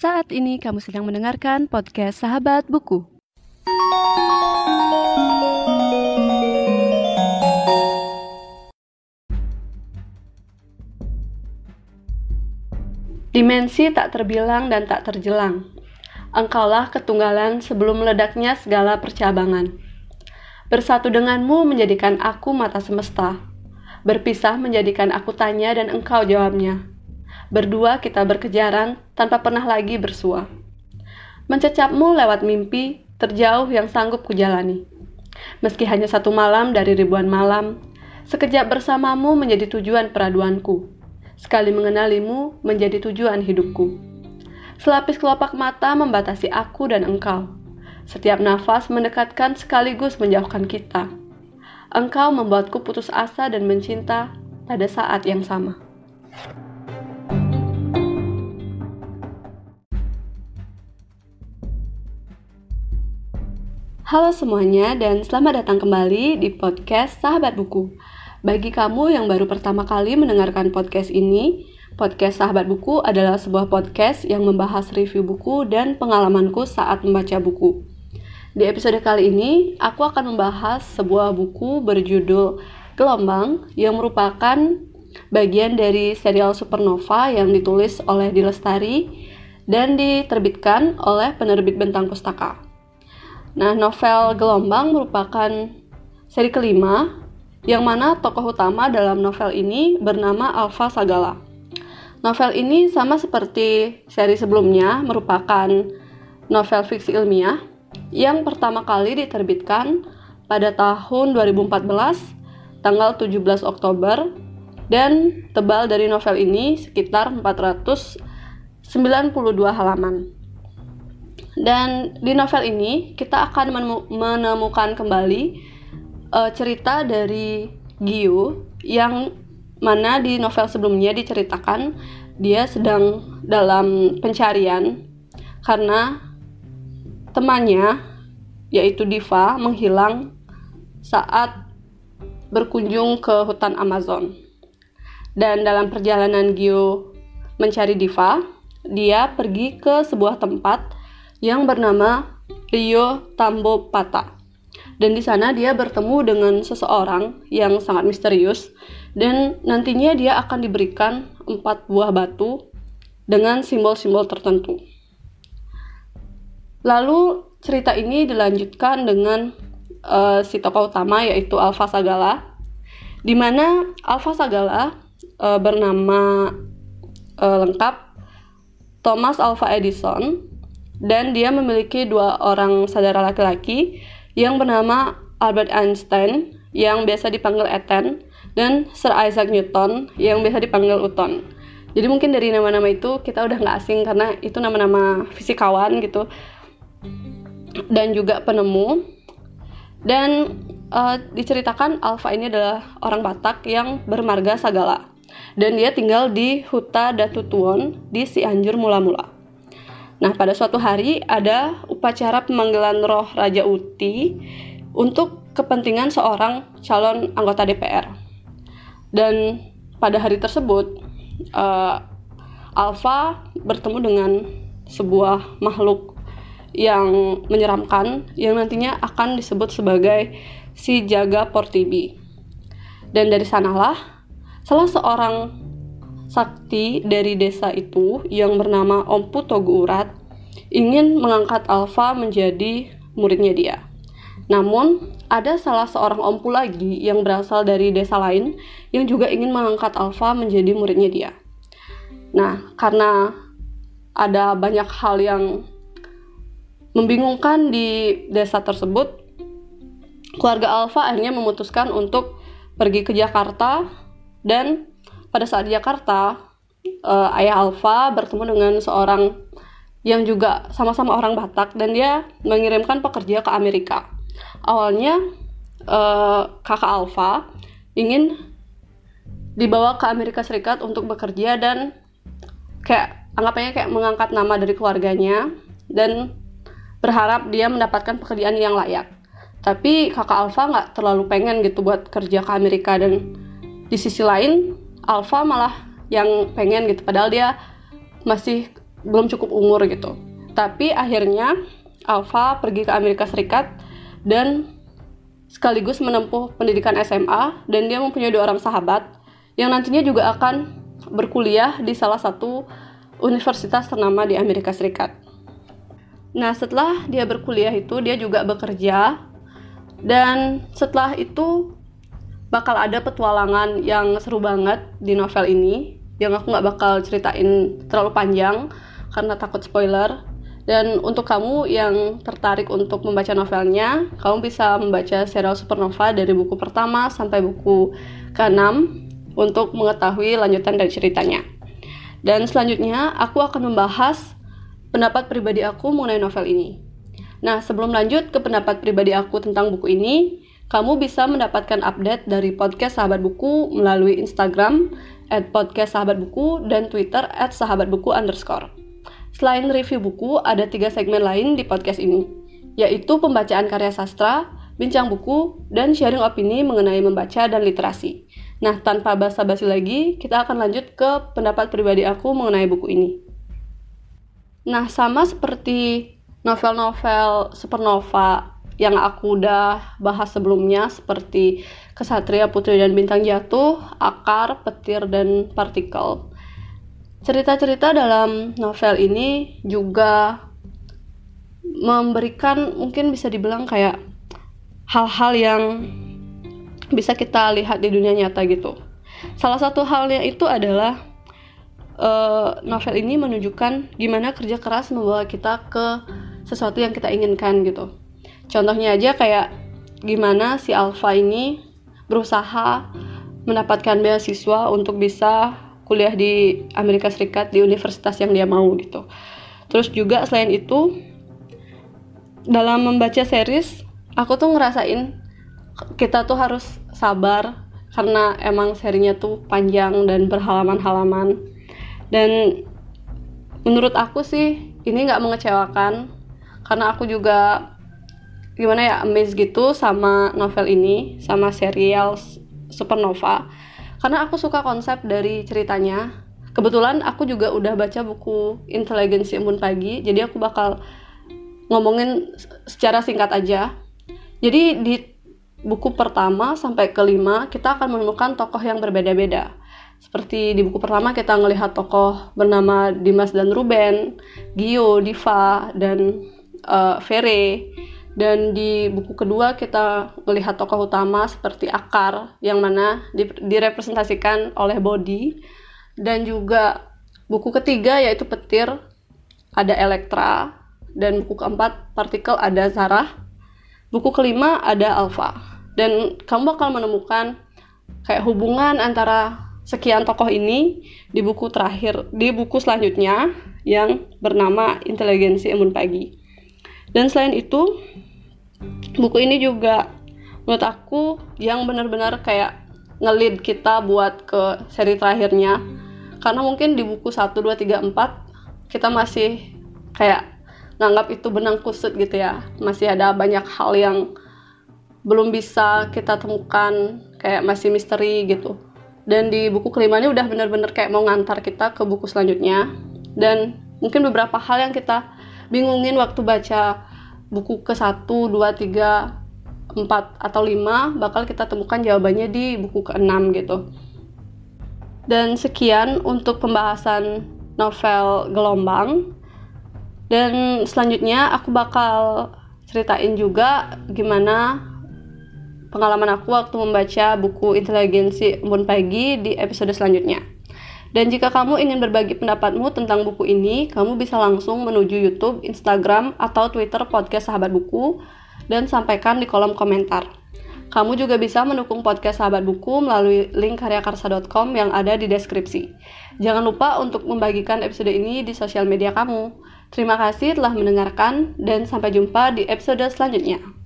Saat ini kamu sedang mendengarkan podcast Sahabat Buku. Dimensi tak terbilang dan tak terjelang. Engkaulah ketunggalan sebelum meledaknya segala percabangan. Bersatu denganmu menjadikan aku mata semesta. Berpisah menjadikan aku tanya dan engkau jawabnya. Berdua kita berkejaran tanpa pernah lagi bersua. Mencecapmu lewat mimpi terjauh yang sanggup kujalani. Meski hanya satu malam dari ribuan malam, sekejap bersamamu menjadi tujuan peraduanku. Sekali mengenalimu menjadi tujuan hidupku. Selapis kelopak mata membatasi aku dan engkau. Setiap nafas mendekatkan sekaligus menjauhkan kita. Engkau membuatku putus asa dan mencinta pada saat yang sama. Halo semuanya dan selamat datang kembali di podcast Sahabat Buku. Bagi kamu yang baru pertama kali mendengarkan podcast ini, podcast Sahabat Buku adalah sebuah podcast yang membahas review buku dan pengalamanku saat membaca buku. Di episode kali ini, aku akan membahas sebuah buku berjudul Gelombang yang merupakan bagian dari serial Supernova yang ditulis oleh Dilestari dan diterbitkan oleh penerbit Bentang Pustaka. Nah, novel Gelombang merupakan seri kelima yang mana tokoh utama dalam novel ini bernama Alpha Sagala. Novel ini sama seperti seri sebelumnya merupakan novel fiksi ilmiah yang pertama kali diterbitkan pada tahun 2014 tanggal 17 Oktober dan tebal dari novel ini sekitar 492 halaman. Dan di novel ini kita akan menemukan kembali uh, cerita dari Giyu yang mana di novel sebelumnya diceritakan dia sedang dalam pencarian karena temannya yaitu Diva menghilang saat berkunjung ke hutan Amazon. Dan dalam perjalanan Gio mencari Diva, dia pergi ke sebuah tempat yang bernama Rio Tambopata. Dan di sana dia bertemu dengan seseorang yang sangat misterius dan nantinya dia akan diberikan empat buah batu dengan simbol-simbol tertentu. Lalu cerita ini dilanjutkan dengan uh, si tokoh utama yaitu Alpha Sagala, di mana Alpha Sagala uh, bernama uh, lengkap Thomas Alpha Edison dan dia memiliki dua orang saudara laki-laki yang bernama Albert Einstein yang biasa dipanggil Eten dan Sir Isaac Newton yang biasa dipanggil Uton. Jadi mungkin dari nama-nama itu kita udah nggak asing karena itu nama-nama fisikawan gitu dan juga penemu dan uh, diceritakan Alpha ini adalah orang Batak yang bermarga Sagala dan dia tinggal di Huta Datutuon di Cianjur mula-mula. Nah, pada suatu hari ada upacara pemanggilan roh Raja Uti untuk kepentingan seorang calon anggota DPR. Dan pada hari tersebut, uh, Alpha bertemu dengan sebuah makhluk yang menyeramkan yang nantinya akan disebut sebagai si Jaga Portibi. Dan dari sanalah salah seorang sakti dari desa itu yang bernama Om Putogu Urat ingin mengangkat Alfa menjadi muridnya dia. Namun, ada salah seorang ompu lagi yang berasal dari desa lain yang juga ingin mengangkat Alfa menjadi muridnya dia. Nah, karena ada banyak hal yang membingungkan di desa tersebut, keluarga Alfa akhirnya memutuskan untuk pergi ke Jakarta dan pada saat di Jakarta uh, ayah Alfa bertemu dengan seorang yang juga sama-sama orang Batak dan dia mengirimkan pekerja ke Amerika. Awalnya uh, kakak Alfa ingin dibawa ke Amerika Serikat untuk bekerja dan kayak anggapannya kayak mengangkat nama dari keluarganya dan berharap dia mendapatkan pekerjaan yang layak. Tapi kakak Alfa nggak terlalu pengen gitu buat kerja ke Amerika dan di sisi lain Alpha malah yang pengen gitu padahal dia masih belum cukup umur gitu. Tapi akhirnya Alfa pergi ke Amerika Serikat dan sekaligus menempuh pendidikan SMA dan dia mempunyai dua orang sahabat yang nantinya juga akan berkuliah di salah satu universitas ternama di Amerika Serikat. Nah, setelah dia berkuliah itu dia juga bekerja dan setelah itu bakal ada petualangan yang seru banget di novel ini yang aku nggak bakal ceritain terlalu panjang karena takut spoiler dan untuk kamu yang tertarik untuk membaca novelnya, kamu bisa membaca serial Supernova dari buku pertama sampai buku ke-6 untuk mengetahui lanjutan dari ceritanya. Dan selanjutnya, aku akan membahas pendapat pribadi aku mengenai novel ini. Nah, sebelum lanjut ke pendapat pribadi aku tentang buku ini, kamu bisa mendapatkan update dari podcast Sahabat Buku melalui Instagram at podcast Sahabat Buku dan Twitter at Sahabat Buku underscore. Selain review buku, ada tiga segmen lain di podcast ini, yaitu pembacaan karya sastra, bincang buku, dan sharing opini mengenai membaca dan literasi. Nah, tanpa basa-basi lagi, kita akan lanjut ke pendapat pribadi aku mengenai buku ini. Nah, sama seperti novel-novel supernova yang aku udah bahas sebelumnya seperti Kesatria Putri dan Bintang Jatuh, Akar, Petir, dan Partikel. Cerita-cerita dalam novel ini juga memberikan mungkin bisa dibilang kayak hal-hal yang bisa kita lihat di dunia nyata gitu. Salah satu halnya itu adalah uh, novel ini menunjukkan gimana kerja keras membawa kita ke sesuatu yang kita inginkan gitu. Contohnya aja kayak gimana si Alpha ini berusaha mendapatkan beasiswa untuk bisa kuliah di Amerika Serikat di universitas yang dia mau gitu. Terus juga selain itu dalam membaca series aku tuh ngerasain kita tuh harus sabar karena emang serinya tuh panjang dan berhalaman-halaman dan menurut aku sih ini nggak mengecewakan karena aku juga gimana ya amazed gitu sama novel ini sama serial Supernova. Karena aku suka konsep dari ceritanya. Kebetulan aku juga udah baca buku inteligensi embun pagi jadi aku bakal ngomongin secara singkat aja. Jadi di buku pertama sampai kelima kita akan menemukan tokoh yang berbeda-beda. Seperti di buku pertama kita melihat tokoh bernama Dimas dan Ruben, Gio, Diva, dan uh, Vere dan di buku kedua kita melihat tokoh utama seperti akar yang mana direpresentasikan oleh body dan juga buku ketiga yaitu petir ada elektra. Dan buku keempat partikel ada zarah. Buku kelima ada alfa dan kamu bakal menemukan kayak hubungan antara sekian tokoh ini di buku terakhir di buku selanjutnya yang bernama inteligensi embun pagi. Dan selain itu buku ini juga menurut aku yang benar-benar kayak ngelid kita buat ke seri terakhirnya. Karena mungkin di buku 1, 2, 3, 4 kita masih kayak nganggap itu benang kusut gitu ya. Masih ada banyak hal yang belum bisa kita temukan kayak masih misteri gitu. Dan di buku kelima ini udah bener-bener kayak mau ngantar kita ke buku selanjutnya. Dan mungkin beberapa hal yang kita bingungin waktu baca buku ke 1, 2, 3, 4 atau 5 bakal kita temukan jawabannya di buku ke-6 gitu. Dan sekian untuk pembahasan novel Gelombang. Dan selanjutnya aku bakal ceritain juga gimana pengalaman aku waktu membaca buku Inteligensi Embun Pagi di episode selanjutnya. Dan jika kamu ingin berbagi pendapatmu tentang buku ini, kamu bisa langsung menuju YouTube, Instagram, atau Twitter podcast Sahabat Buku dan sampaikan di kolom komentar. Kamu juga bisa mendukung podcast Sahabat Buku melalui link karyakarsa.com yang ada di deskripsi. Jangan lupa untuk membagikan episode ini di sosial media kamu. Terima kasih telah mendengarkan dan sampai jumpa di episode selanjutnya.